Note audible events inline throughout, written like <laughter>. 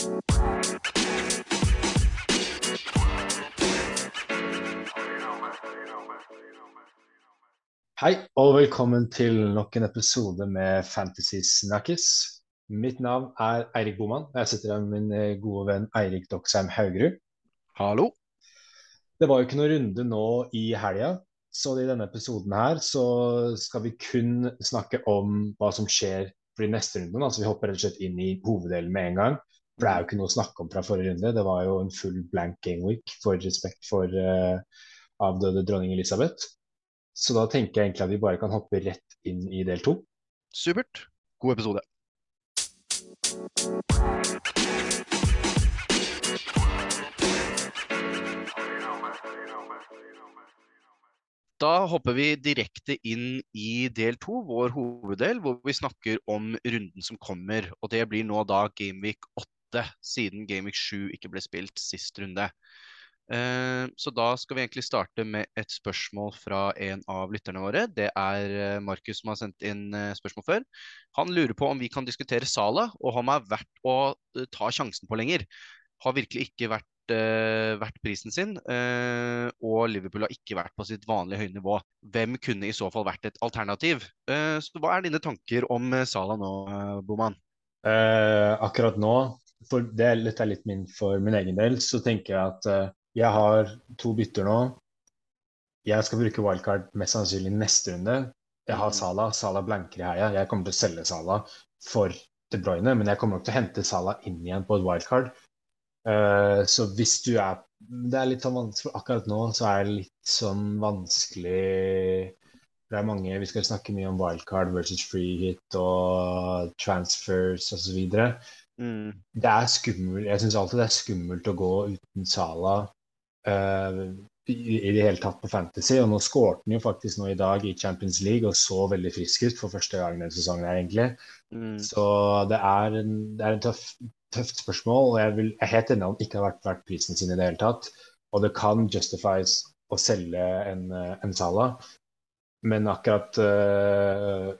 Hei og velkommen til nok en episode med Fantasy Snakkis. Mitt navn er Eirik Boman. Jeg sitter her med min eh, gode venn Eirik Doksheim Haugerud. Hallo. Det var jo ikke noen runde nå i helga, så i denne episoden her så skal vi kun snakke om hva som skjer for de neste rundene. Altså vi hopper rett og slett inn i hoveddelen med en gang. For det er jo ikke noe å snakke om fra forrige runde. Det var jo en full blank game week for respekt for uh, avdøde dronning Elisabeth. Så da tenker jeg egentlig at vi bare kan hoppe rett inn i del to. Supert. God episode. Da hopper vi direkte inn i del to, vår hoveddel, hvor vi snakker om runden som kommer. Og det blir nå da Gameweek 8, siden Gameweek 7 ikke ble spilt sist runde. Eh, så da skal vi egentlig starte med et spørsmål fra en av lytterne våre. Det er eh, Markus som har sendt inn eh, spørsmål før. Han lurer på om vi kan diskutere Sala, og om han er verdt å ta sjansen på lenger. Har virkelig ikke vært, vært prisen sin, og Liverpool har ikke vært på sitt vanlige høye nivå. Hvem kunne i så fall vært et alternativ? så hva er dine tanker om Sala nå, Boman? Eh, akkurat nå, for det dette er litt min for min egen del, så tenker jeg at uh, jeg har to bytter nå. Jeg skal bruke wildcard mest sannsynlig neste runde. Jeg har mm. Sala. Sala blanker i heia. Jeg kommer til å selge Sala for De Bruyne, men jeg kommer nok til å hente Sala inn igjen på et wildcard. Uh, så hvis du er Det er litt sånn vanskelig Akkurat nå så er det litt sånn vanskelig Det er mange Vi skal snakke mye om wildcard versus free hit og transfers osv. Mm. Det er skummelt. Jeg syns alltid det er skummelt å gå uten Sala uh, i, i, det hele tatt på Fantasy. Og nå skårte han jo faktisk nå i dag i Champions League og så veldig frisk ut for første gang denne sesongen her, egentlig. Mm. Så det er en, det er en tøff, tøft spørsmål, og jeg, vil, jeg er helt enig om ikke har vært verdt prisen sin i det hele tatt. Og det kan justifies å selge en, en Sala, men akkurat uh,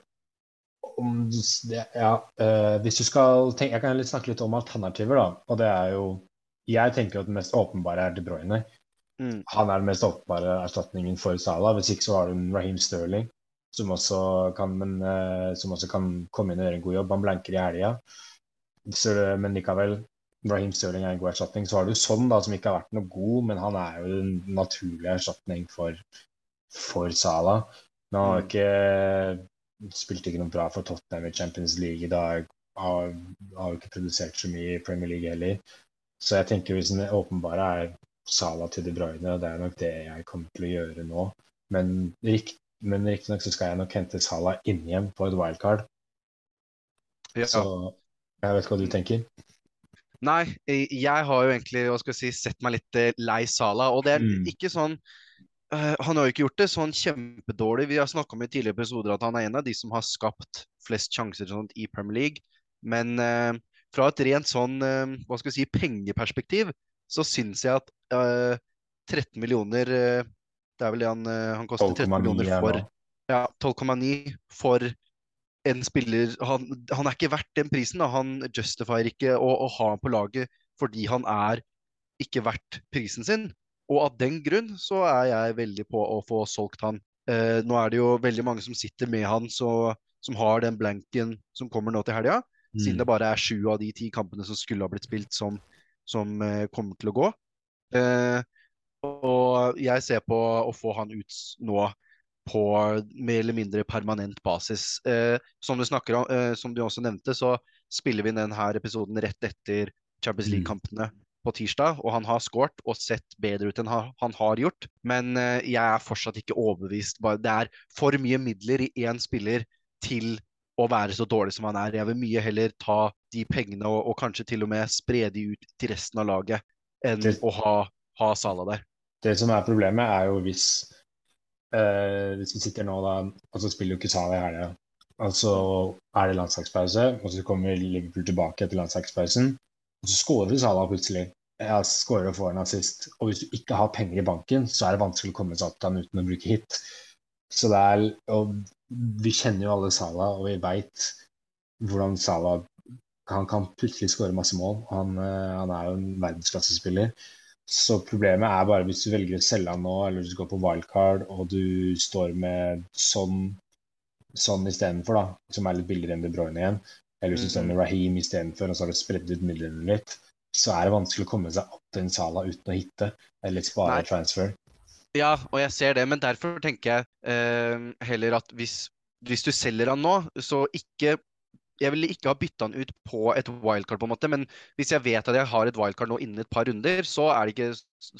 om det, ja, uh, hvis du skal tenke, Jeg kan snakke litt om alternativer, da. Og det er jo Jeg tenker at det mest åpenbare er De Bruyne. Mm. Han er den mest åpenbare erstatningen for Salah. Hvis ikke så har du Raheem Sterling, som også kan, men, uh, som også kan komme inn og gjøre en god jobb. Han blanker i helga. Men likevel, Raheem Sterling er en god erstatning. Så har du sånn da, som ikke har vært noe god, men han er jo en naturlig erstatning for, for Salah. Men han har jo ikke spilte ikke noe bra for Tottenham i Champions League i dag. Har, har ikke produsert så mye i Premier League heller. Så jeg tenker hvis den åpenbare er Sala til De Bruyne, og det er nok det jeg kommer til å gjøre nå. Men, rikt, men riktignok så skal jeg nok hente Sala inn igjen på et wildcard. Ja. Så jeg vet hva du tenker. Nei, jeg har jo egentlig hva skal jeg si, sett meg litt eh, lei Sala. Og det er mm. ikke sånn Uh, han har jo ikke gjort det sånn kjempedårlig. Vi har snakka om i tidligere episoder at han er en av de som har skapt flest sjanser sånt, i Premier League. Men uh, fra et rent sånn uh, hva skal vi si, pengeperspektiv så syns jeg at 13 millioner Det er vel det han, han koster 13 millioner for. Ja, 12,9 for en spiller han, han, er ikke verdt den prisen. Da. Han justifier ikke å, å ha ham på laget fordi han er ikke verdt prisen sin. Og av den grunn så er jeg veldig på å få solgt han. Eh, nå er det jo veldig mange som sitter med han, så, som har den blanken som kommer nå til helga. Mm. Siden det bare er sju av de ti kampene som skulle ha blitt spilt, som, som eh, kommer til å gå. Eh, og jeg ser på å få han ut nå på mer eller mindre permanent basis. Eh, som, du om, eh, som, du også nevnte, så spiller vi denne episoden rett etter Champions mm. På tirsdag, og han har skåret og sett bedre ut enn han har gjort. Men eh, jeg er fortsatt ikke overbevist. Det er for mye midler i én spiller til å være så dårlig som han er. Jeg vil mye heller ta de pengene og, og kanskje til og med spre de ut til resten av laget, enn det, å ha, ha Sala der. Det som er problemet, er jo hvis eh, Hvis vi sitter nå da, og så spiller jo ikke Sala i helga. Altså er det landslagspause, og så kommer Liverpool tilbake etter landslagspausen. Og så scorer Salah plutselig. Jeg scorer og får en assist. Og hvis du ikke har penger i banken, så er det vanskelig å komme seg opp han uten å bruke hit. Så det er og Vi kjenner jo alle Salah, og vi veit hvordan Salah han kan plutselig skåre masse mål. Han, eh, han er jo en verdensklassespiller. Så problemet er bare hvis du velger å selge han nå, eller hvis du går på wildcard og du står med sånn, sånn istedenfor, da, som er litt billigere enn De Bruyne igjen, eller hvis du sender Rahim mm. Raheem istedenfor, og så har du spredd ut midlene litt, så er det vanskelig å komme seg opp til en Sala uten å hitte, eller spare Nei. transfer. Ja, og jeg ser det, men derfor tenker jeg eh, heller at hvis, hvis du selger han nå, så ikke jeg ville ikke ha bytta han ut på et wildcard, på en måte, men hvis jeg vet at jeg har et wildcard nå innen et par runder, så er det ikke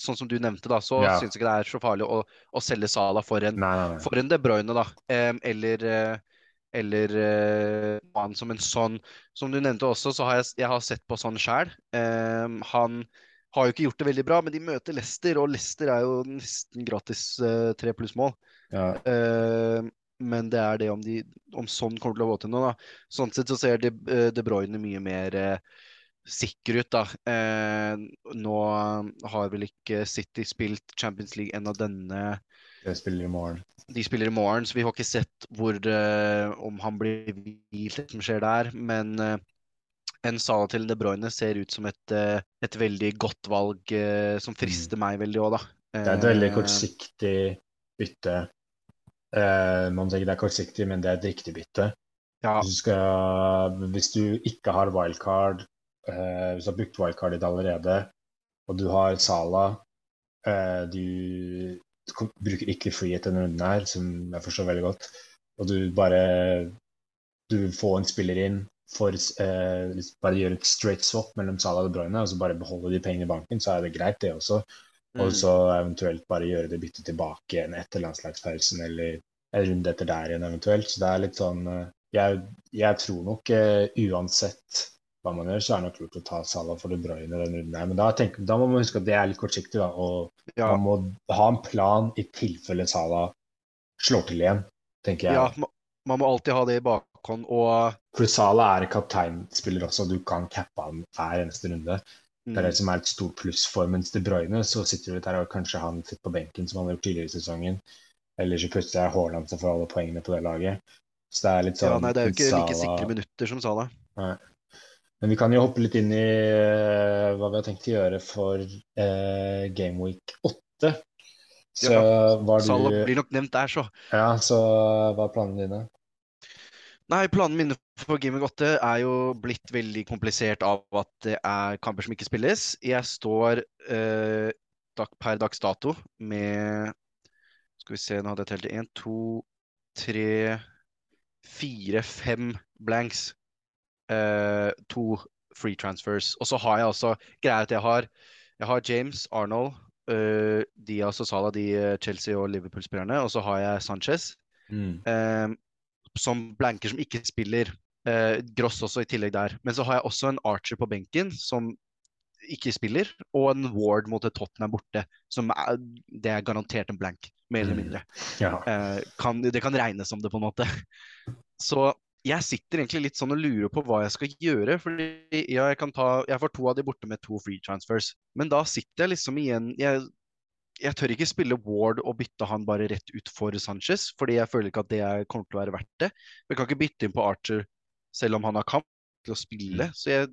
sånn som du nevnte, da, så ja. syns jeg ikke det er så farlig å, å selge Sala for en, nei, nei, nei. For en De Bruyne, da. eh, eller uh, eller uh, som en sånn Som du nevnte også, så har jeg, jeg har sett på sånn sjæl. Uh, han har jo ikke gjort det veldig bra, men de møter Leicester, og Leicester er jo nesten gratis uh, tre pluss mål. Ja. Uh, men det er det om, de, om sånn kommer til å gå til nå. Da. Sånn sett så ser De, eh, de Bruyne mye mer eh, sikker ut, da. Eh, nå har vel ikke City spilt Champions League ennå denne De spiller i morgen. De spiller i morgen, så vi har ikke sett hvor, uh, om han blir hvilt, som skjer der. Men uh, en Sala til De Bruyne ser ut som et, uh, et veldig godt valg som frister mm. meg veldig òg, da. Det er et veldig kortsiktig bytte man tenker det er kortsiktig, men det er et riktig bytte. Ja. Hvis, du skal, hvis, du ikke har wildcard, hvis du har brukt wildcard ditt allerede, og du har Sala Du bruker ikke frihet denne runden her, som jeg forstår veldig godt, og du bare du får en spiller inn for eh, bare gjøre et straight swap mellom Salah og De Bruyne, og så bare beholde de pengene i banken, så er det greit, det også. Og mm. så eventuelt bare gjøre det byttet tilbake igjen etter landslagspausen eller en runde etter der igjen eventuelt. Så det er litt sånn eh, Jeg, jeg tror nok uh, uansett hva man gjør, så er det nok lurt å ta Salah for De Bruyne den runden her. Men da, tenker, da, må man huske at det er litt kortsiktig, da. Og ja. man må ha en plan i tilfelle Salah slår til igjen, tenker jeg. Ja, man må alltid ha det i bakhånd og For Salah er kapteinspiller også, du kan cappe han hver eneste runde. Det er det mm. som er et stort pluss for. Mens De Bruyne så sitter du litt her og kanskje han sitter på benken, som han har gjort tidligere i sesongen. Eller så plutselig er Haaland som får alle poengene på det laget. Så det er litt sånn Ja, nei, det er jo ikke Sala... like sikre minutter som Salah. Nei. Men vi kan jo hoppe litt inn i uh, hva vi har tenkt å gjøre for uh, Game Week 8. Så ja, var du blir nok nevnt der, så. Ja, så hva er planene dine? Nei, planene mine for Gameweek 8 er jo blitt veldig komplisert av at det er kamper som ikke spilles. Jeg står eh, per dags dato med Skal vi se, nå hadde jeg telt én, to, tre, fire, fem blanks. Eh, to free transfers. Og så har jeg også Greia at jeg har, jeg har James, Arnold, eh, de altså Salah, de eh, Chelsea og Liverpool-spillerne. Og så har jeg Sanchez. Mm. Eh, som blanker som ikke spiller. Eh, Gross også i tillegg der. Men så har jeg også en Archer på benken som ikke spiller, og en Ward mot et Tottenham borte. Som er, det er garantert en blank, mer eller mm. mindre. Ja. Eh, kan, det kan regnes som det, på en måte. <laughs> Så jeg sitter egentlig litt sånn og lurer på hva jeg skal gjøre. fordi ja, jeg, kan ta, jeg får to av de borte med to free transfers. Men da sitter jeg liksom igjen jeg, jeg tør ikke spille Ward og bytte han bare rett ut for Sanchez, fordi jeg føler ikke at det kommer til å være verdt det. Jeg kan ikke bytte inn på Archer selv om han har kamp til å spille. Mm. Så jeg,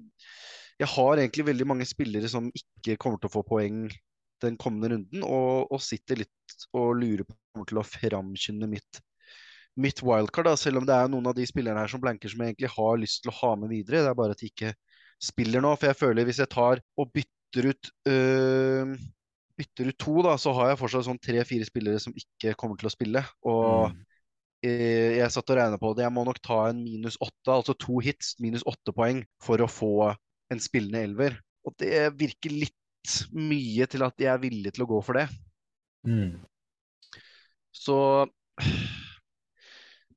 jeg, har egentlig veldig mange spillere som ikke kommer til å få poeng den kommende runden, og, og sitter litt og lurer på om jeg kommer til å framskynde mitt, mitt wildcard, da, selv om det er noen av de spillerne her som blanker som jeg egentlig har lyst til å ha med videre. Det er bare at de ikke spiller nå. For jeg føler hvis jeg tar og bytter ut øh, bytter ut to, da, så har jeg fortsatt sånn tre-fire spillere som ikke kommer til å spille. Og mm. eh, jeg satt og regna på det. Jeg må nok ta en minus åtte, altså to hits, minus åtte poeng, for å få en spillende elver. Og det virker litt mye til at jeg er villig til å gå for det. Mm. Så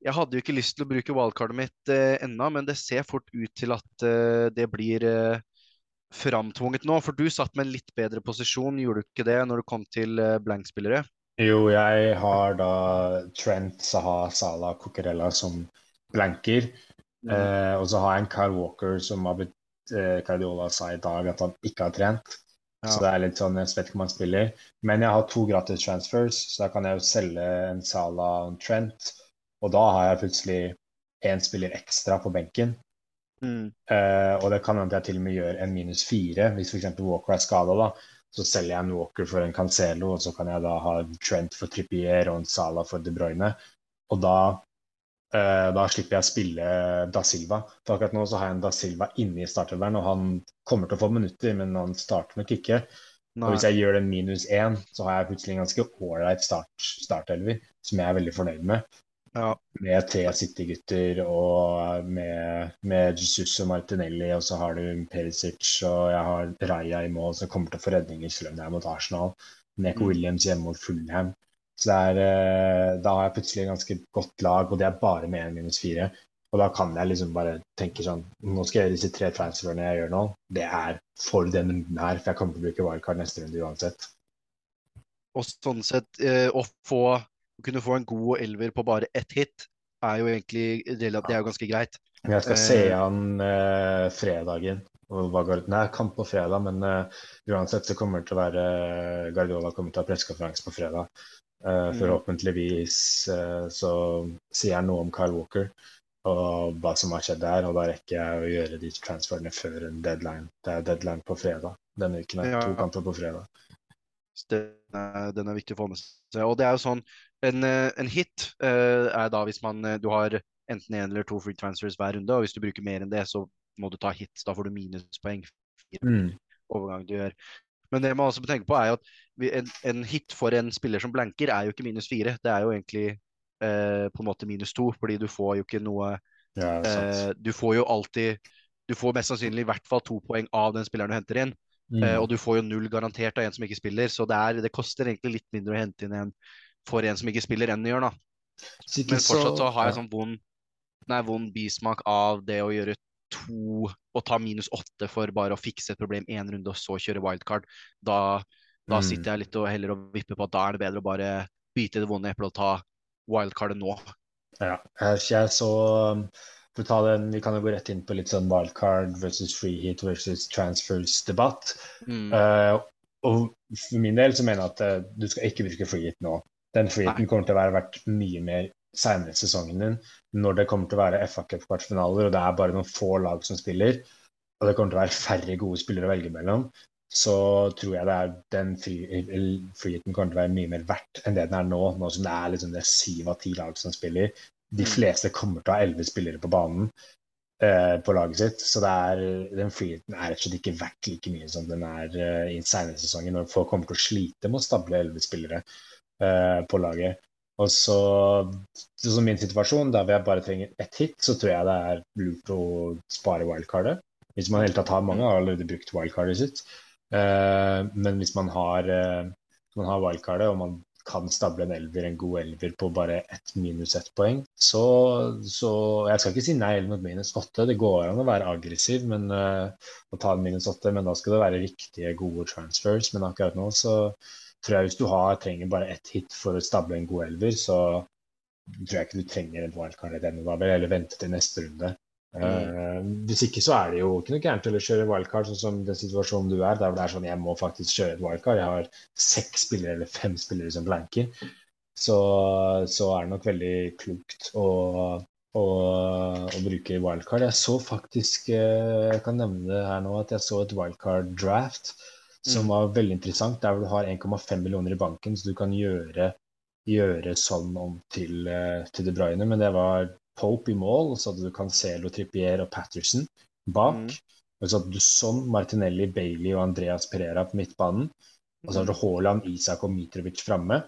jeg hadde jo ikke lyst til å bruke wildcardet mitt eh, ennå, men det ser fort ut til at eh, det blir eh, framtvunget nå? For du satt med en litt bedre posisjon, gjorde du ikke det når du kom til eh, blankspillere? Jo, jeg har da Trent, Saha, Salah, Coquerella som blanker. Mm. Eh, og så har jeg en Kyle Walker som har blitt eh, Cardiola sa i dag at han ikke har trent. Ja. Så det er litt sånn, jeg vet ikke om han spiller. Men jeg har to gratis transfers, så da kan jeg jo selge en Sala og en Trent. Og da har jeg plutselig én spiller ekstra på benken. Mm. Uh, og det kan hende jeg til og med gjør en minus fire hvis f.eks. Walker er skada. Så selger jeg en Walker for en Cancelo, og så kan jeg da ha Trent for Trippier og en Sala for De Bruyne. Og da, uh, da slipper jeg å spille Da Silva. For akkurat nå så har jeg en Da Silva inne i startelveren, og han kommer til å få minutter, men han starter nok ikke. Nei. Og hvis jeg gjør det minus én, så har jeg plutselig en ganske ålreit start, startelver som jeg er veldig fornøyd med. Ja. Med tre City-gutter og med, med, Jesus og Martinelli, og så har du Perisic og jeg har Raja i mål, som kommer til å få redninger selv om det er mot Arsenal. Neko mm. Williams hjemme mot Fulham. Så det er, eh, da har jeg plutselig et ganske godt lag, og det er bare med 1 minus 4. Og da kan jeg liksom bare tenke sånn Nå skal jeg gjøre disse tre transferene jeg gjør nå. Det er for denne runden her, for jeg kommer til å bruke wildcard neste runde uansett. Og sånn sett, eh, å få å kunne få en god elver på bare ett hit, er jo egentlig det er jo ganske greit. Jeg skal se han eh, fredagen. Nei, kamp på fredag, men uh, uansett så kommer det til å være Guardiola kommer til å ha pressekonferanse på fredag. Uh, forhåpentligvis uh, så sier han noe om Kyle Walker og hva som har skjedd der. Og da rekker jeg å gjøre de transferene før en deadline. Det er deadline på fredag. Denne uken er ja. to kamper på fredag. Den er, den er, viktig å få med seg. Og det er jo sånn, En, eh, en hit uh, er da hvis man, eh, du har enten én eller to free transfers hver runde. Og hvis du bruker mer enn det, så må du ta hits. Da får du minuspoeng. Mm. overgang du gjør. Men det man også må tenke på er at en, en, hit for en spiller som blanker er jo ikke minus fire. Det er jo egentlig eh, på en måte minus to, fordi du får jo ikke noe ja, eh, Du får jo alltid Du får mest sannsynlig i hvert fall to poeng av den spilleren du henter inn. Mm. Eh, og du får jo null garantert av en som ikke spiller, så det, er, det koster egentlig litt mindre å hente inn en for en som ikke spiller, enn det gjør, da. Men fortsatt så har jeg sånn vond, nei, vond bismak av det å gjøre to og ta minus åtte for bare å fikse et problem én runde og så kjøre wildcard. Da, da mm. sitter jeg litt og heller og vipper på at da er det bedre å bare bite i det vonde eplet og ta wildcardet nå. Ja, jeg så for å ta den, Vi kan jo gå rett inn på litt sånn wildcard versus free hit versus transfers-debatt. Mm. Uh, og For min del så mener jeg at uh, du skal ikke bruke free hit nå. Den freeheaten kommer til å være verdt mye mer senere i sesongen din, når det kommer til å være FA Cup-kvartfinaler og det er bare noen få lag som spiller, og det kommer til å være færre gode spillere å velge mellom så tror jeg det er den freeheaten kommer til å være mye mer verdt enn det den er nå. Nå som det er liksom det syv av ti lag som spiller. De mm. fleste kommer til å ha elleve spillere på banen eh, på laget sitt. Så er, den friheten er rett og slett ikke verdt like mye som den er eh, i senere sesongen, når folk kommer til å slite med å stable elleve spillere på laget. Og så, som min situasjon, der hvor jeg bare trenger ett hit, så tror jeg det er lurt å spare wildcardet. Hvis man i hele tatt har mange, har allerede brukt wildcardet sitt. Eh, men hvis man har, eh, man har wildcardet og man kan stable en elver, en god elver på bare ett minus ett poeng, så, så, Jeg skal ikke si nei eller mot minus åtte. Det går an å være aggressiv men, og ta en minus åtte, men da skal det være riktige, gode transfers. Men akkurat nå så tror jeg hvis du har, trenger bare ett hit for å stable en god elver, så tror jeg ikke du trenger en wildcard i denne, da, eller vente til neste runde. Mm. Uh, hvis ikke så er det jo ikke noe gærent å kjøre wildcard, sånn som den situasjonen du er. Der det er sånn jeg må faktisk kjøre et wildcard. Jeg har seks spillere eller fem spillere som blanker. Så, så er det nok veldig klokt å, å, å bruke wildcard. Jeg så faktisk eh, Jeg kan nevne det her nå at jeg så et wildcard draft som mm. var veldig interessant. Der hvor du har 1,5 millioner i banken, så du kan gjøre, gjøre sånn om til, eh, til De Bruyne. Men det var Pope i mål, så hadde du Cancelo, Trippier og Patterson bak. Mm. Og så hadde du sånn Martinelli, Bailey og Andreas Pereira på midtbanen. Og så har du mm. Haaland, Isak og Mitrovic framme.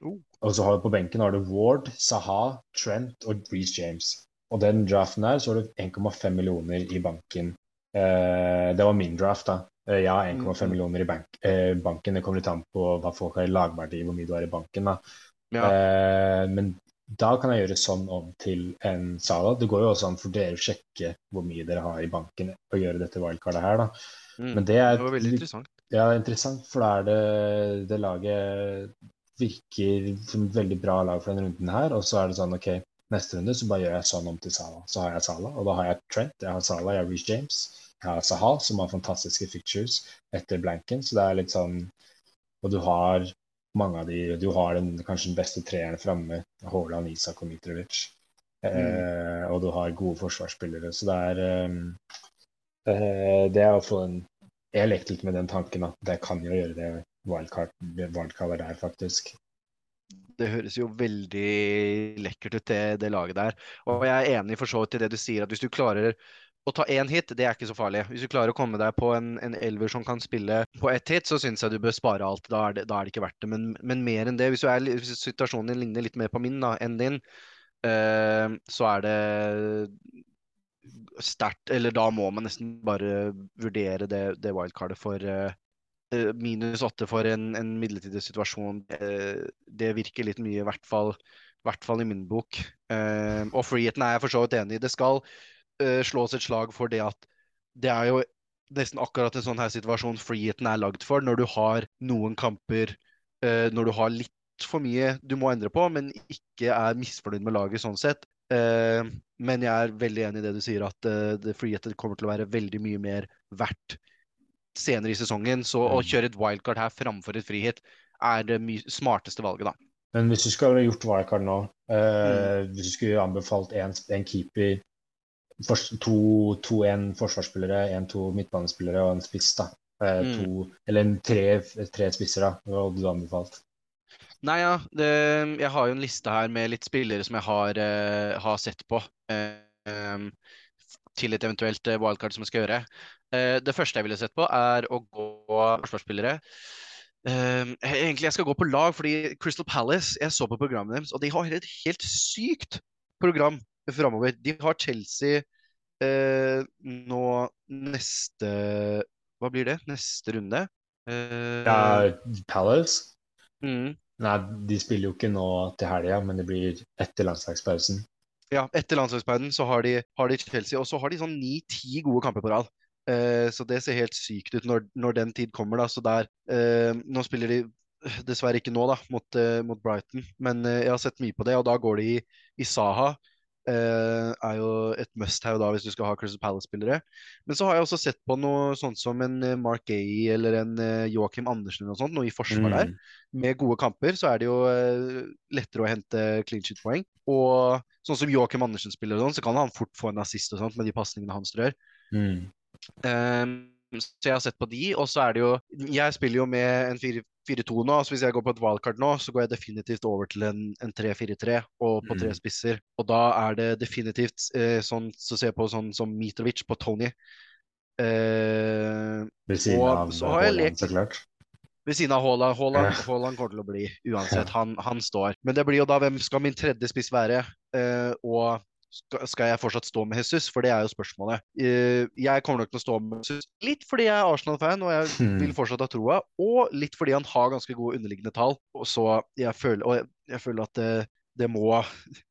Uh. Og så har du på benken har du Ward, Saha, Trent og Reece James. Og den draften der, så har du 1,5 millioner i banken. Eh, det var min draft, da. Eh, ja, 1,5 mm. millioner i bank, eh, banken. Det kommer litt an på hva folk har i lagverdi, hvor mye du har i banken. da. Ja. Eh, men da kan jeg gjøre sånn om til en Sala. Det går jo også an for dere å sjekke hvor mye dere har i banken og gjøre dette wildcardet her, da. Mm, Men det er det veldig interessant. Ja, er interessant, for da er det det laget virker som et veldig bra lag for denne runden her. Og så er det sånn OK, neste runde så bare gjør jeg sånn om til Sala. Så har jeg Sala, og da har jeg Trent, jeg har Sala, jeg har Reece James. Jeg har Saha, som har fantastiske features etter blanken. Så det er litt sånn Og du har mange av de Du har den, kanskje den beste treeren framme. Haaland, Isak og Mitrovic. Eh, og du har gode forsvarsspillere. Så det er eh, Det er å få en Jeg lekte litt med den tanken at det kan jo gjøre det wildcard, wildcard der, faktisk. Det høres jo veldig lekkert ut, det, det laget der. Og jeg er enig for så vidt i det du sier, at hvis du klarer å ta én hit, det er ikke så farlig. Hvis du klarer å komme deg på en, en elver som kan spille på ett hit, så syns jeg du bør spare alt. Da er det, da er det ikke verdt det. Men, men, mer enn det, hvis, er, hvis, situasjonen din ligner litt mer på min da, enn din, uh, så er det sterkt Eller da må man nesten bare vurdere det, det wildcardet for uh, minus åtte for en, en, midlertidig situasjon. Uh, det virker litt mye, i hvert fall, hvert fall i min bok. og freeheaten er jeg for så vidt enig i. Det skal uh, slås et slag for det at det er jo nesten akkurat en sånn her situasjon freeheaten er lagd for, når du har noen kamper uh, Når du har litt for mye du må endre på, men ikke er misfornøyd med laget sånn sett. Uh, men jeg er veldig enig i det du sier, at uh, det kommer til å være veldig mye mer verdt senere i sesongen. Så mm. å kjøre et wildcard her framfor et frihet er det smarteste valget, da. Men hvis du skulle gjort wildcard nå, mm. hvis du skulle anbefalt en, en keeper to, to en forsvarsspillere, en to midtbanespillere og en spiss. da. Eh, mm. To, eller tre, tre spisser, da. Hva hadde du anbefalt? Nei, ja. Det, jeg har jo en liste her med litt spillere som jeg har, eh, har sett på. Eh, til et eventuelt wildcard som jeg skal gjøre. Uh, det første jeg ville sett på, er å gå forsvarsspillere. egentlig jeg skal gå på lag, fordi Crystal Palace Jeg så på programmet deres, og de har et helt sykt program framover. De har Chelsea eh, nå neste Hva blir det? Neste runde? Eh, ja, Palace? Mm. Nei, de spiller jo ikke nå til helga, men det blir etter landslagspausen. Ja, etter landslagspausen så har de, har de Chelsea, og så har de sånn ni-ti gode kamper på rad. Uh, så det ser helt sykt ut når, når den tid kommer. da, så der, uh, Nå spiller de dessverre ikke nå da, mot, uh, mot Brighton, men jeg har sett mye på det. og Da går de i, i Saha, Uh, er jo et must-have da hvis du skal ha Crystal Palace-spillere. Men så har jeg også sett på noe sånt som en eh, Mark Gay eller en uh, Joakim Andersen eller noe sånt, noe i forsvar mm. der. Med gode kamper så er det jo uh, lettere å hente clean sheet-poeng. Og sånn som Joakim Andersen spiller, og sånn, så kan han fort få en assist og sånt med de pasningene han strør. Mm. Så jeg har sett på de, og så er det jo Jeg spiller jo med en 4 4-2 nå. så Hvis jeg går på et wildcard nå, så går jeg definitivt over til en, en 3-4-3 og på tre mm. spisser. Og da er det definitivt eh, sånn så ser jeg på sånn som Mitrovic på Tony. Eh, Ved siden av lekt så klart. Ved siden av. Haaland, Haaland kommer til å bli uansett. Han, han, står. Men det blir jo da hvem skal min tredje spiss være? Eh, og skal jeg fortsatt stå med Jesus? For det er jo spørsmålet. Eh, jeg kommer nok til å stå med Jesus litt fordi jeg er Arsenal-fan og jeg hmm. vil fortsatt ha troa, og litt fordi han har ganske gode underliggende tall. Og så jeg føler, og jeg, jeg føler at det, det, må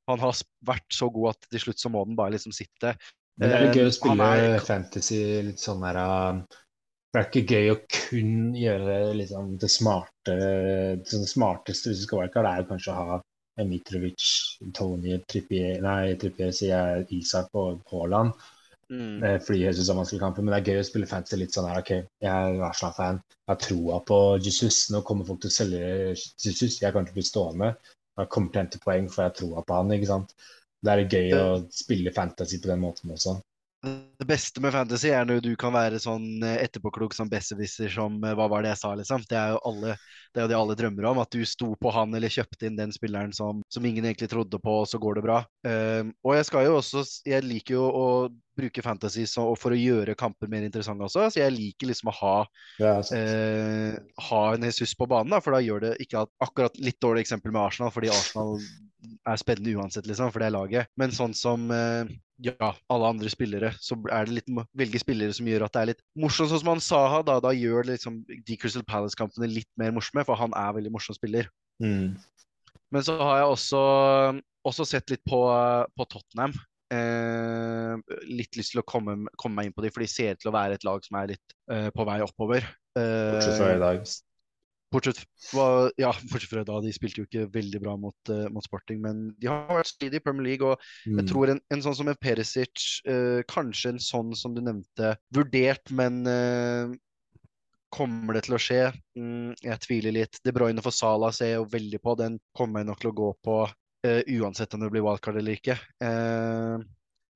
Han har vært så god at til slutt så må den bare liksom sitte. Men det er jo gøy å eh, spille er, fantasy litt sånn der um, Det er ikke gøy å kun gjøre liksom, det smarte det smarteste hvis du skal være det er kanskje å ha Mitrovic, Tony, Trippier Nei, Trippier sier jeg Isak og Haaland. Mm. Eh, fordi jeg synes det er vanskelig kamper, Men det er gøy å spille fantasy litt sånn her. ok, Jeg er Arsenal-fan. Jeg har troa på Jesus. Nå kommer folk til å selge Jesus. Jeg kan ikke bli stående. Jeg kommer til å hente poeng, for jeg har troa på han. ikke sant? Det er gøy å spille fantasy på den måten også. Det beste med fantasy er når du kan være sånn eh, etterpåklok som besserwisser som eh, Hva var det jeg sa, liksom? Det er jo alle, det er jo det alle drømmer om. At du sto på han eller kjøpte inn den spilleren som, som ingen egentlig trodde på, og så går det bra. Um, og jeg skal jo også Jeg liker jo å bruke fantasy så, for å gjøre kamper mer interessante også. Så jeg liker liksom å ha, yes. uh, ha en Jesus på banen, da, for da gjør det ikke at, akkurat litt dårlig eksempel med Arsenal, fordi Arsenal er spennende uansett, liksom, for det er laget. Men sånn som eh, ja, alle andre spillere, så er det litt velge spillere som gjør at det er litt morsomt. Sånn som han Saha, da, da gjør liksom de Crystal Palace-kampene litt mer morsomme, for han er veldig morsom spiller. Mm. Men så har jeg også, også sett litt på, på Tottenham. Eh, litt lyst til å komme, komme, meg inn på dem, for de ser ut til å være et lag som er litt eh, på vei oppover. Bortsett fra i dag. Bortsett, ja, bortsett fra da, de spilte jo ikke veldig bra mot, uh, mot Sporting, men de har vært solide i Premier League. Og mm. jeg tror en, en, sånn som en Perisic, uh, kanskje en sånn som du nevnte, vurdert, men uh, kommer det til å skje? Mm, jeg tviler litt. De Bruyne for Sala ser jeg jo veldig på, den kommer jeg nok til å gå på. uansett om det blir wildcard eller ikke.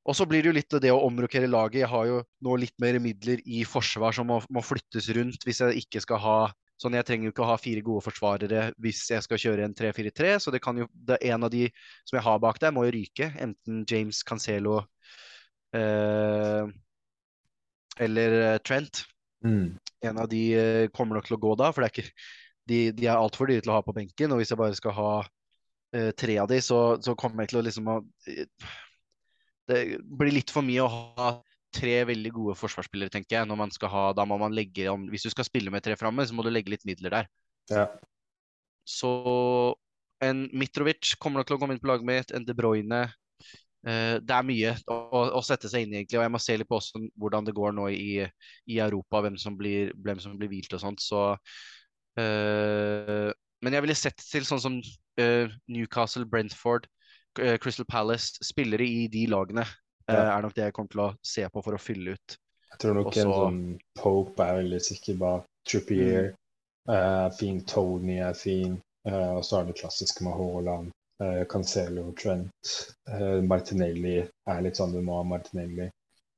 Og så blir det jo litt det å omrokere laget. Jeg har jo nå litt mer midler i forsvar som må, må flyttes rundt hvis jeg ikke skal ha Sånn, Jeg trenger jo ikke å ha fire gode forsvarere hvis jeg skal kjøre en 3-4-3. Så det kan jo, det er en av de som jeg har bak der, må jo ryke. Enten James Cancelo eh, eller Trent. Mm. En av de eh, kommer nok til å gå da, for det er ikke, de, de er altfor dyre til å ha på benken. Og hvis jeg bare skal ha eh, tre av de, så, så, kommer jeg til å liksom å, Det blir litt for mye å ha tre veldig gode forsvarsspillere, tenker jeg. når man skal ha, da må man legge om, Hvis du skal spille med tre framme, så må du legge litt midler der. Ja. Så en Mitrovic kommer nok til å komme inn på laget mitt. En De Bruyne. Eh, det er mye å, å, sette seg inn i, egentlig. Og jeg må se litt på også, hvordan det går nå i, i Europa, hvem som blir, hvem som blir hvilt og sånt. Så eh, Men jeg ville sett til sånn som eh, Newcastle, Brentford, eh, Crystal Palace, spillere i de lagene ja. Eh, er nok det jeg kommer til å se på for å fylle ut. Jeg tror nok Også, en sånn Pope er veldig sikker bak. Trippier mm. uh, fin. Tony er fin. Uh, og så er det klassiske med Haaland. Uh, Cancelo, Trent. Martinelli er litt sånn du må ha Martinelli.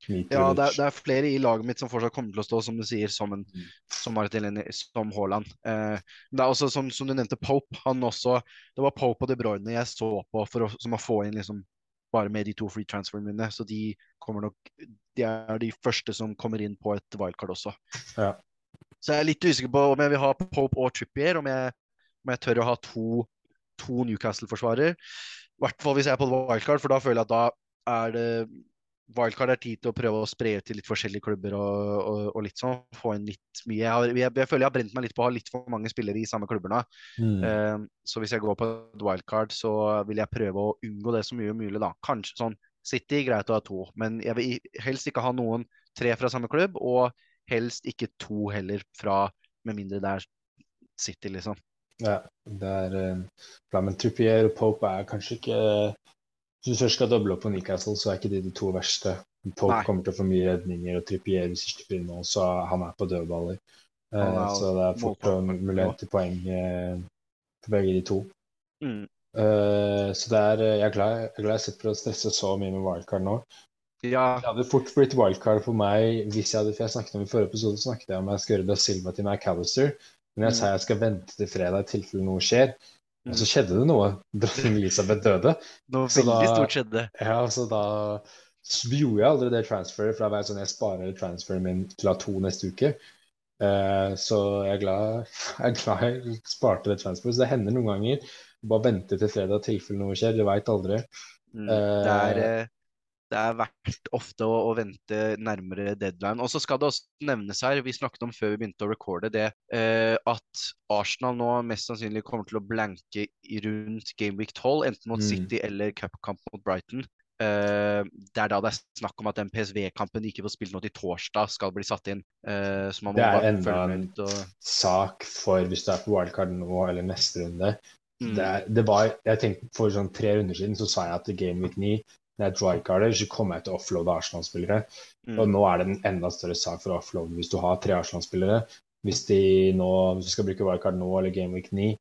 Ja, det er, det er, flere i laget mitt som fortsatt kommer til å stå, som du sier, som, en, mm. som Martinelli, som Haaland. Eh, det er også, som, som, du nevnte, Pope. Han også, det var Pope og De Bruyne jeg så på for å, som å få inn liksom bare med de to free transferene mine. Så de kommer nok De er de første som kommer inn på et wildcard også. Ja. Så jeg er litt usikker på om jeg vil ha Pope og Trippier, om jeg, om jeg tør å ha to, to Newcastle-forsvarer. I hvert fall hvis jeg er på wildcard, for da føler jeg at da er det Wildcard er tid til å prøve å spre ut til litt forskjellige klubber og, og, og litt sånn. Få inn litt mye. Jeg, har, jeg, jeg, føler jeg har brent meg litt på å ha litt for mange spillere i samme klubber nå. Mm. Uh, så hvis jeg går på et wildcard, så vil jeg prøve å unngå det så mye mulig, da. Kanskje sånn City, greit å ha to, men jeg vil helst ikke ha noen tre fra samme klubb, og helst ikke to heller fra Med mindre det er City, liksom. Ja, det er uh, bra. Men Trippier og Pope er kanskje ikke hvis du først skal doble opp på Newcastle, så er ikke de de to verste. Folk Nei. kommer til å få mye redninger, og Trippier hvis ikke blir nå, så han er på dødballer. Uh, så det er fort mulighet til poeng uh, for begge de to. Mm. Uh, så det er, jeg er glad jeg er jeg sitter å stresse så mye med wildcard nå. Ja. Det hadde fort blitt wildcard for meg hvis jeg hadde For jeg snakket om i forrige episode snakket jeg om jeg skal gjøre Da Silva til McAllister. Men jeg mm. sa jeg skal vente til fredag i tilfelle noe skjer. Og så skjedde det noe. <laughs> Dronning Elisabeth døde. Noe veldig stort skjedde. Ja, så da gjorde jeg aldri det transferet, for da var jeg sånn jeg sparer transferen min til å ha to neste uke. Uh, så jeg er, glad, <laughs> jeg er glad jeg sparte det transferet. Så det hender noen ganger. Bare vente til fredag i tilfelle noe skjer. Du veit aldri. Mm, det er, uh, det er verdt ofte å, å, vente nærmere deadline. Og så skal det også nevnes her, vi snakket om før vi begynte å recorde det, eh, at Arsenal nå mest sannsynlig kommer til å blanke rundt Gameweek 12, enten mot mm. City eller cupkamp mot Brighton. Uh, det er da det er snakk om at den PSV-kampen de ikke får spilt nå til torsdag, skal bli satt inn. Uh, det er enda en og... sak for hvis du er på wildcard nå eller neste runde. Mm. Det, det, var, jeg tenkte For sånn tre runder siden så sa jeg at Game Week 9 når jeg drycarder, så kommer jeg til å offloade Arsenal-spillere. Mm. Og nå er det en enda større sak for å offloade hvis du har tre Arsenal-spillere. Hvis de nå, hvis du skal bruke wildcard nå eller Gameweek 9,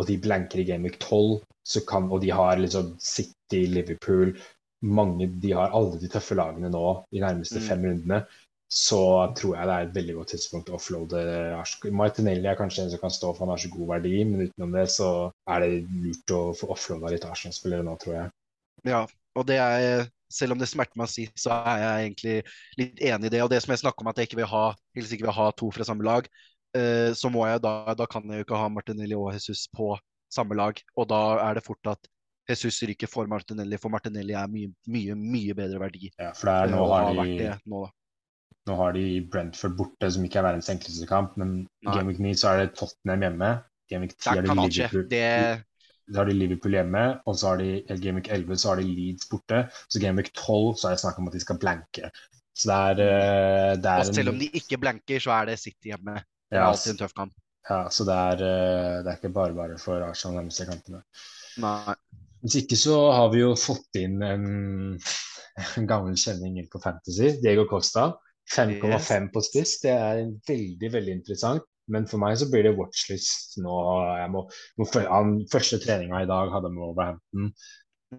og de blanker i Gameweek 12, så kan, og de har liksom City, Liverpool mange, De har alle de tøffe lagene nå i nærmeste mm. fem rundene. Så tror jeg det er et veldig godt tidspunkt å offloade Arsenal. Martinelli er kanskje en som kan stå, for han har så god verdi, men utenom det så er det lurt å få offloada litt Arsenal-spillere nå, tror jeg. Ja, og det er, selv om det smerter meg å si, så er jeg egentlig litt enig i det. Og det som jeg snakker om at jeg ikke vil ha, helst ikke vil ha to fra samme lag, uh, så må jeg da, da kan jeg jo ikke ha Martinelli og Jesus på samme lag. Og da er det fort at Jesus ryker for Martinelli, for Martinelli er mye, mye, mye bedre verdi. Ja, for er, nå, har de, nå, nå, har de Brentford borte, som ikke er verdens enkleste kamp, men i Game Week 9 så er det Tottenham hjemme. Game Week 10 er det Liverpool. Det, så har de Liverpool hjemme, og så har de Game Week 11 så har de Leeds borte. Så Game Week 12 så er det snakk om at de skal blanke. Så det er, eh, det er Og selv om de ikke blanker, så er det City hjemme. Det er alltid en tøff kamp. Ja, så det er, eh, det er ikke bare bare for Arsenal nærmeste kampene. Nei. Hvis ikke så har vi jo fått inn en, en gammel kjenning på Fantasy, Diego Costa. 5,5 yes. på spiss. Det er veldig, veldig interessant. Men for meg så blir det watchlist nå. Jeg må, må han, første treninga i dag hadde med Overhampton.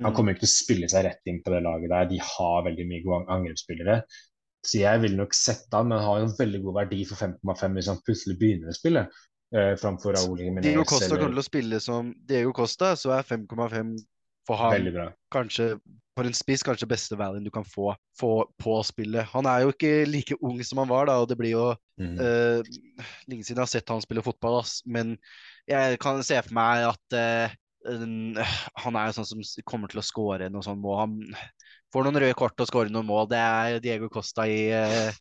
Han Mm. kommer ikke til å spille seg rett inn på det laget der. De har veldig mye gode angrepsspillere. Så jeg vil nok sette han, men han har jo en veldig god verdi for 5,5 hvis han plutselig begynner å spille. Eh, framfor Raúl Jiménez Diego Costa eller kommer til å spille som Diego Costa, så er 5,5 for han kanskje for en spiss kanskje beste valuen du kan få, få på spillet. Han er jo ikke like ung som han var, da, og det blir jo Mm. uh, lenge siden jeg har sett han spille fotball, ass. Men jeg kan se for meg at uh, han er jo sånn som kommer til å skåre noe sånt mål. Han får noen røde kort og skårer noen mål. Det er Diego Costa i eh,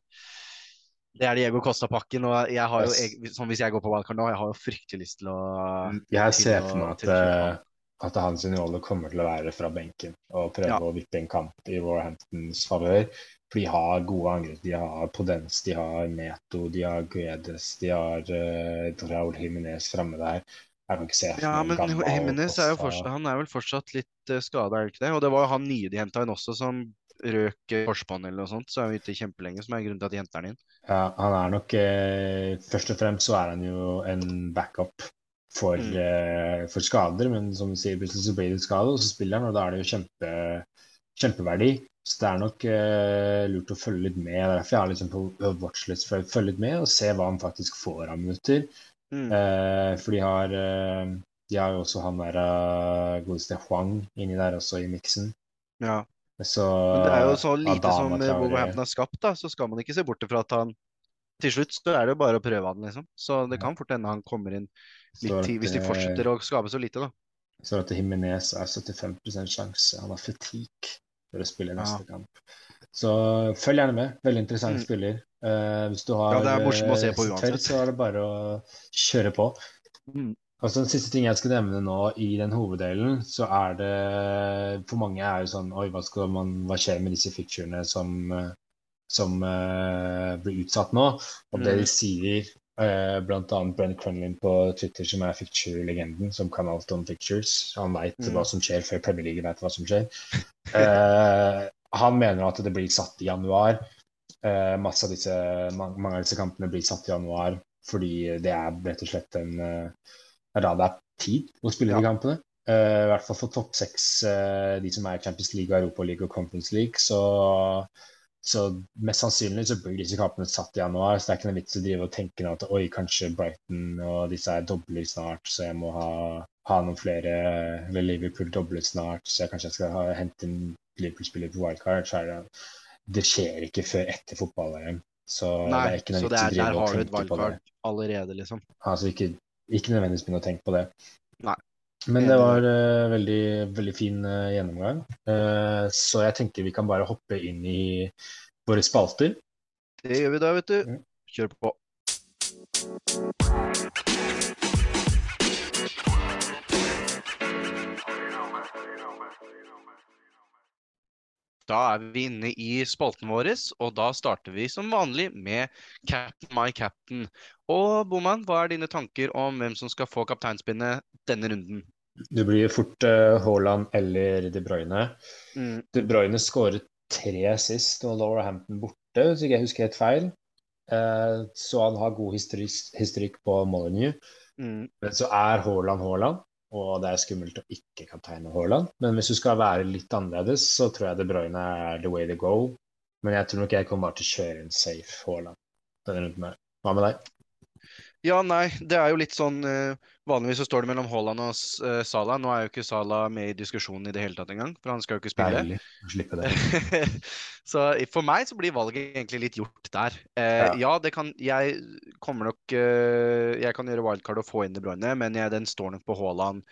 det er Diego Costa-pakken, og jeg har jo, jeg, sånn hvis jeg går på wildcard nå, jeg har jo fryktelig lyst til å Jeg ser for meg at, eh, at hans rolle kommer til å være fra benken og prøve Ja. å vippe en kamp i Warhamptons favør. For de har gode angrep. De har Podens, de har Neto, de har Guedes, de har uh, Raúl Jiménez framme der. Jeg kan ikke se Ja, men Jimenez er jo fortsatt, han er vel fortsatt litt uh, skada, er det ikke det? Og det var jo han nye de henta inn også, som røk eh, korsbånd eller noe sånt. Så er han ute kjempelenge, som er grunnen til at de henter han inn. Ja, han er nok eh, Først og fremst så er han jo en backup for, Mm. uh, for skader, men som du sier, plutselig så blir det skade, og så spiller han, og da er det jo kjempe, kjempeverdi. Så det er nok uh, lurt å følge litt med. Er derfor jeg har liksom på watchlist for å følge litt med og se hva han faktisk får av minutter. Mm. Uh, for de har De har jo også han der godeste Huang inni der også i miksen. Ja. Så Men det er jo så lite Adama som. Wolverhampton har skapt, da, så skal man ikke se bort fra at han Til slutt så er det jo bare å prøve han, liksom. Så det kan fort hende han kommer inn litt tid, hvis de eh, fortsetter å skape så lite, da. Så at Jimenez er 75% sjanse. Han har fatigue for å spille neste kamp. Så følg gjerne med. Veldig interessant Mm. spiller. Uh, hvis du har Ja, se eh, så er det bare å kjøre på. Mm. Altså, Den siste ting jeg skal nevne nå i den hoveddelen, så er det For mange er jo sånn Oi, hva skal man Hva skjer med disse ficturene som, eh, som uh, blir utsatt nå? Og det Mm. de sier, uh, bl.a. Brent Crunlin på Twitter, som er ficture-legenden, som kan alt om fictures. Han veit Mm. hva som skjer før Premier League vet hva som skjer. Uh, <laughs> han mener at det blir satt i januar. Uh, masse av disse, mange, mange av disse kampene blir satt i januar fordi det er rett og slett en da det er tid å spille de kampene. I hvert fall for topp seks, de som er Champions League, Europa League og Conference League. Så, så mest sannsynlig så blir disse kampene satt i januar. Så det er ikke noe vits å drive og tenke at oi, kanskje Brighton og disse er dobler snart, så jeg må ha, ha noen flere Eller Liverpool dobler snart, så jeg kanskje jeg skal ha, hente en Liverpool-spiller på wildcard. Så er det, det skjer ikke før etter fotball-VM. Så det Nei, er ikke noe det vits å er, drive der har du et tenke på det. wildcard allerede, liksom. Altså ikke, ikke nødvendigvis begynne å tenke på det. Nei. Men det var uh, veldig, veldig fin uh, gjennomgang. Uh, så jeg tenker vi kan bare hoppe inn i våre spalter. Det gjør vi da, vet du. Mm. Kjør på. Da er vi inne i spalten vår, og da starter vi som vanlig med Captain my captain. Og Boman, hva er dine tanker om hvem som skal få kapteinspinnet denne runden? Det blir fort eh, Haaland eller De Bruyne. Mm. De Bruyne skåret tre sist og Lowerhampton borte, hvis ikke jeg husker helt feil. Eh, så han har god historikk på Molyneux. Mm. Men så er Haaland Haaland, og det er skummelt å ikke kapteine Haaland. Men hvis du skal være litt annerledes, så tror jeg De Bruyne er the way to go. Men jeg tror nok jeg kommer bare til å kjøre en safe Haaland denne runden her. Hva med deg? Ja, nei, det er jo litt sånn eh, Vanligvis så står det mellom Haaland og uh, Salah. Nå er jo ikke Salah med i diskusjonen i det hele tatt engang, for han skal jo ikke spille. Deilig slippe det. <laughs> så for meg så blir valget egentlig litt gjort der. Uh, Ja. ja. det kan Jeg kommer nok uh, Jeg kan gjøre wildcard og få inn De Bruyne, men jeg, den står nok på Haaland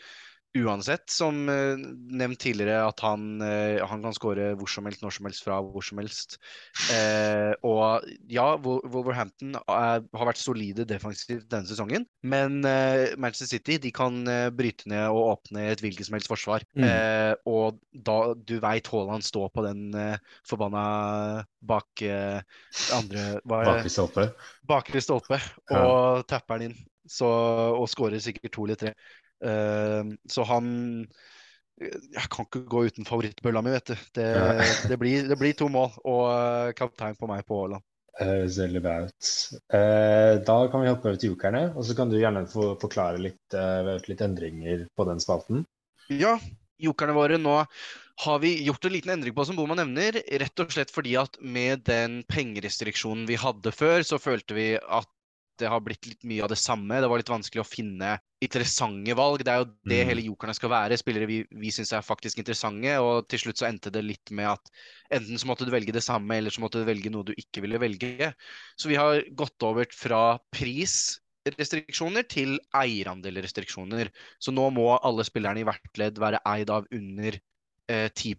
uansett. Som eh, nevnt tidligere, at han, eh, han kan skåre hvor som helst, når som helst, fra hvor som helst. Eh, og ja, Wolverhampton er, har vært solide defensivt denne sesongen, men eh, Manchester City de kan eh, bryte ned og åpne et hvilket som helst forsvar. Mm. Eh, og da du veit Haaland står på den eh, forbanna bak eh, andre? Bakre stolpe. bakre stolpe og tapper den inn. Så, og skårer sikkert to eller tre. Eh, så han Jeg kan ikke gå uten favorittbølla mi, vet du. Det, <laughs> det, blir, det blir to mål og eh, kaptein på meg på Haaland. Høres veldig bra ut. Eh, da kan vi hoppe over til jokerne, og så kan du gjerne få forklare litt, litt endringer på den spalten. Ja, jokerne våre nå har vi gjort en liten endring på, som Boma nevner. Rett og slett fordi at med den pengerestriksjonen vi hadde før, så følte vi at det har blitt litt mye av det samme. Det var litt vanskelig å finne interessante valg. Det er jo det mm. hele jokerne skal være. Spillere vi, vi syns er faktisk interessante. Og til slutt så endte det litt med at enten så måtte du velge det samme, eller så måtte du velge noe du ikke ville velge. Så vi har gått over fra prisrestriksjoner til eierandelrestriksjoner. Så nå må alle spillerne i hvert ledd være eid av under eh, 10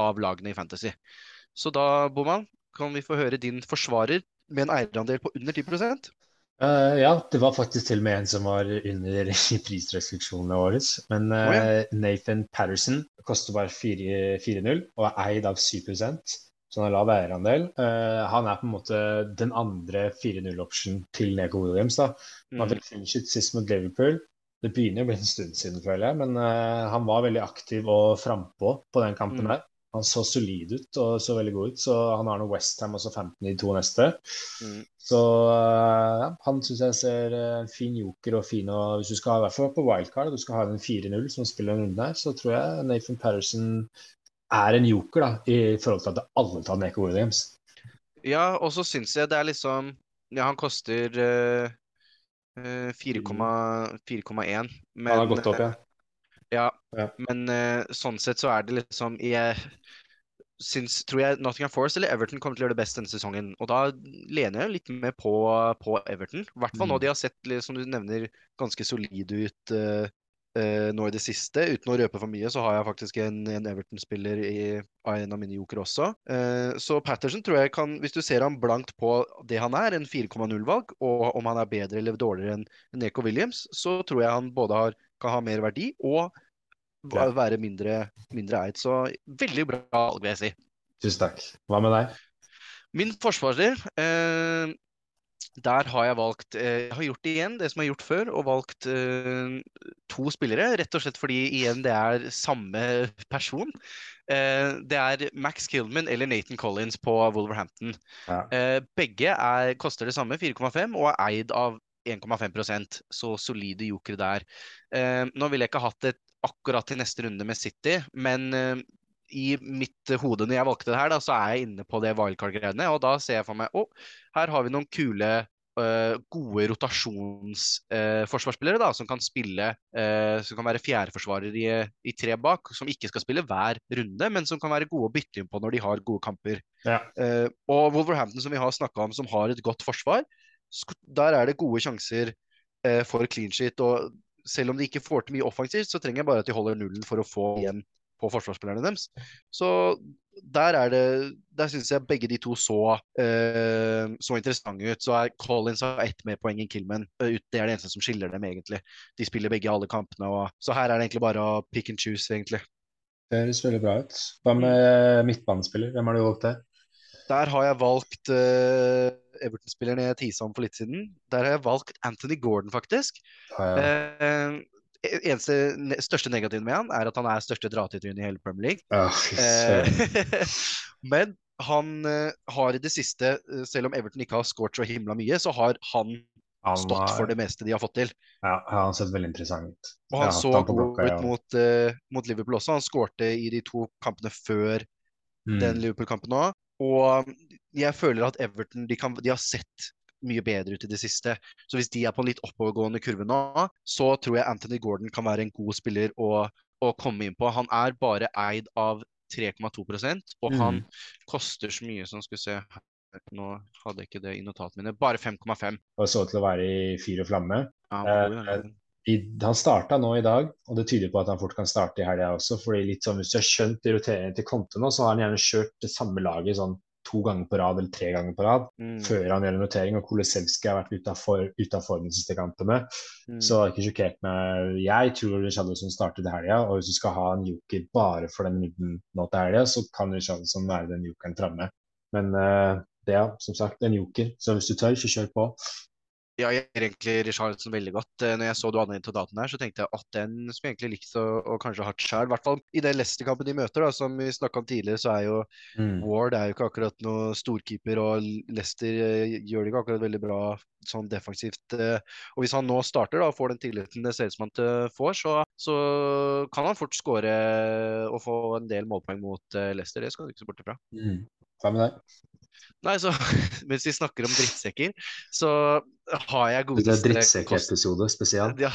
av lagene i Fantasy. Så da, Boman, kan vi få høre din forsvarer med en eierandel på under 10 Uh, ja, det var faktisk til og med en som var under <laughs> prisrestriksjonene våre. Men uh, oh, ja. Nathan Patterson koster bare 4-0 og er eid av 7 så han har lav eierandel. Uh, han er på en måte den andre 4-0-optionen til Neko Williams. da. Han fikk mm. finishet sist mot Liverpool. Det begynner å bli en stund siden, føler jeg, men han var veldig aktiv og frampå på den kampen mm. der. Han så solid ut og så veldig god ut. Så han har nå Westham og så 15 i to neste. Mm. Så uh, ja, han syns jeg ser en fin joker og fin og Hvis du skal ha i hvert fall på wildcard, du skal ha den 4-0 som spiller en runde her, så tror jeg Nathan Patterson er en joker da, i forhold til at alle tar Neko Williams. Ja, og så syns jeg det er liksom Ja, han koster uh, 4,1, men Han har gått opp, ja. Ja, ja. men uh, sånn sett så er det liksom jeg syns, tror jeg Nottingham Forest eller Everton kommer til å gjøre det best denne sesongen. Og da lener jeg litt mer på, på Everton. I hvert fall mm. nå de har sett, som du nevner, ganske solide ut uh, uh, nå i det siste. Uten å røpe for mye, så har jeg faktisk en, en Everton-spiller i en av mine joker også. Så Patterson tror jeg kan, hvis du ser ham blankt på det han er, en 4,0-valg, og om han er bedre eller dårligere enn Neko Williams, så tror jeg han både har, kan ha mer verdi og være mindre, mindre eid. Så veldig bra valg, vil jeg si. Tusen takk. Hva med deg? Min forsvarer eh, Der har jeg valgt eh, Jeg har gjort det igjen, det som jeg har gjort før, og valgt eh, to spillere. Rett og slett fordi igjen det er samme person. Eh, det er Max Killman eller Nathan Collins på Wolverhampton. Ja. Eh, begge er, koster det samme, 4,5, og er eid av 1,5% så solide jokere der. Eh, nå ville jeg ikke hatt et akkurat til neste runde med City. Men uh, i mitt hode når jeg valgte det her, da, så er jeg inne på det wildcard-greiene. Og da ser jeg for meg å, oh, her har vi noen kule, uh, gode rotasjonsforsvarsspillere uh, som kan spille Som kan være fjerdeforsvarer i, i tre bak. Som ikke skal spille hver runde, men som kan være gode å bytte inn på når de har gode kamper. Ja. og Wolverhampton, som vi har snakka om, som har et godt forsvar, der er det gode sjanser for clean sheet. og selv om de ikke får til mye offensivt, så trenger jeg bare at de holder nullen for å få igjen på forsvarsspillerne deres. Så der er det Der syns jeg begge de to så, uh, så interessante ut. Så er Collins har ett mer poeng enn Killman. Uh, det er det eneste som skiller dem, egentlig. De spiller begge alle kampene. Og, så her er det egentlig bare å pick and choose, egentlig. Det høres veldig bra ut. Hva med midtbanespiller? Hvem har du valgt der? Der har jeg valgt uh, Everton-spilleren jeg tisa om for litt siden. Der har jeg valgt Anthony Gordon, faktisk. Ja, ja. Uh, eneste ne største negativen med han er at han er største dratetrynet i hele Premier League. uh, <laughs> men han har i det siste, selv om Everton ikke har skåret så himla mye, så har han han stått har... for det meste de har fått til. Ja, han har sett veldig interessant ut. Og han så god ut ja. mot, uh, mot, Liverpool også. Han skårte i de to kampene før mm. den Liverpool-kampen òg. Og jeg føler at Everton de, kan, de, har sett mye bedre ut i det siste. Så hvis de er på en litt oppovergående kurve nå, så tror jeg Anthony Gordon kan være en god spiller å, å komme inn på. Han er bare eid av 3,2 og mm. han koster så mye som skal se nå hadde jeg ikke det i notatene mine. Bare 5,5. Og så til å være i fyr og flamme. Ja, eh, han starta nå i dag, og det tyder på at han fort kan starte i helga også. fordi litt sånn, Hvis du har skjønt roteringen til Conte nå, så har han gjerne kjørt det samme laget sånn to ganger på rad eller tre ganger på rad mm. før han gjør en notering. Og Kolesevskij har vært ute av, form de siste kampene. Mm. Så det er ikke sjokkert meg. Jeg tror Richarlison starter i helga, og hvis du skal ha en joker bare for den midten nå til helga, så kan Richarlison være den jokeren framme. Men uh, det er som sagt en joker, så hvis du tør, så kjør på. Ja, jeg gjør egentlig Richarlison veldig godt. Eh, når jeg så du hadde dataen her, så tenkte jeg at den skulle egentlig likt å, å kanskje hatt sjøl. I hvert fall i den Leicester-kampen de møter, da, som vi snakka om tidligere, så er jo mm. Ward er jo ikke akkurat noe storkeeper, og Leicester eh, gjør det ikke akkurat veldig bra sånn defensivt. Eh. Og hvis han nå starter da, og får den tilliten det ser ut som han får, så, så kan han fort skåre og få en del målpoeng mot Leicester. Det skal du ikke se bort ifra. Mm. Hva med deg? Nei, så <laughs> Mens vi snakker om drittsekker, så har jeg godeste Det er drittsekkepisode spesielt? Ja.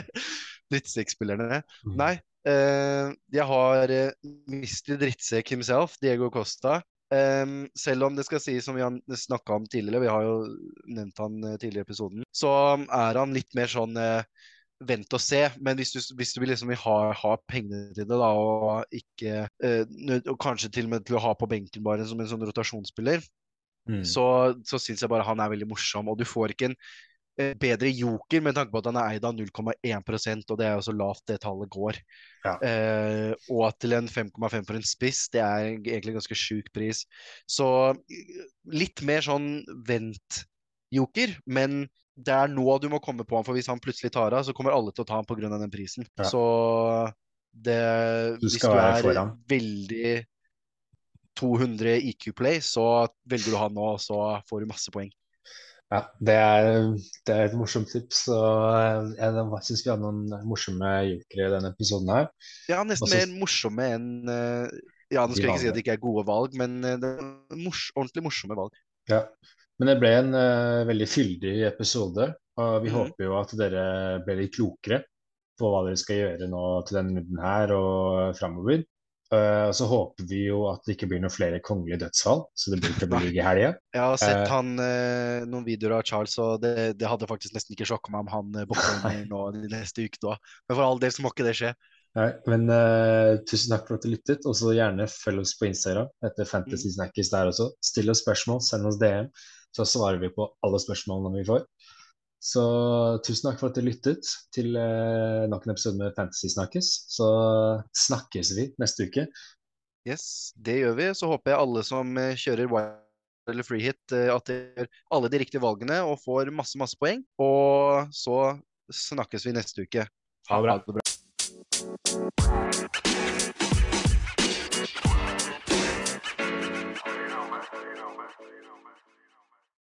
<laughs> Drittsekkspillerne. Mm. Nei, uh, jeg har uh, Mr. Drittsekk himself, Diego Costa. Um, selv om det skal sies, som vi har snakka om tidligere, vi har jo nevnt han uh, tidligere i episoden, så er han litt mer sånn uh, vent og se. Men hvis du, hvis du vil liksom ha, ha, pengene til det, da, og ikke eh, og kanskje til og med til å ha på benken bare som en sånn rotasjonsspiller, mm. så, så syns jeg bare han er veldig morsom. Og du får ikke en eh, bedre joker med tanke på at han er eid av 0,1% og det er jo så lavt det tallet går. Ja. Eh, og at til en 5,5 for en spiss, det er egentlig en ganske sjuk pris. Så litt mer sånn vent-joker, men det er nå du må komme på ham, for hvis han plutselig tar av, så kommer alle til å ta ham pga. den prisen. Ja. Så det du Hvis du er veldig 200 IQ-play, så velger du han nå, så får du masse poeng. Ja, det er, det er et morsomt tips. og Jeg syns vi hadde noen morsomme jokere i denne episoden her. Ja, nesten Også, mer morsomme enn eh, Ja, nå skal jeg ikke si at det ikke er gode valg, men eh, det er mors ordentlig morsomme valg. Ja, men det ble en uh, veldig fyldig episode, og vi mm. håper jo at dere ble litt klokere på hva dere skal gjøre nå til denne runden her og framover. Uh, og så håper vi jo at det ikke blir noen flere kongelige dødsfall, så det blir ikke bli i helga. <laughs> Jeg har sett uh, han, uh, noen videoer av Charles, og det, det hadde faktisk nesten ikke sjokka meg om han våkner <laughs> nå de neste ukene òg. Men for all del så må ikke det skje. Nei, men tusen takk for at du lyttet. Og så gjerne følg oss på Instagram etter Fantasy mm. Snackers der også. Still oss spørsmål, send oss DM, så svarer vi på alle spørsmålene vi får. Så tusen takk for at du lyttet til eh, nok en episode med Fantasy Snakkes. Så snakkes vi neste uke. Yes, det gjør vi. Så håper jeg alle som uh, kjører wild eller free hit, at de gjør alle de riktige valgene og får masse, masse poeng. Og så snakkes vi neste uke. Ha det bra.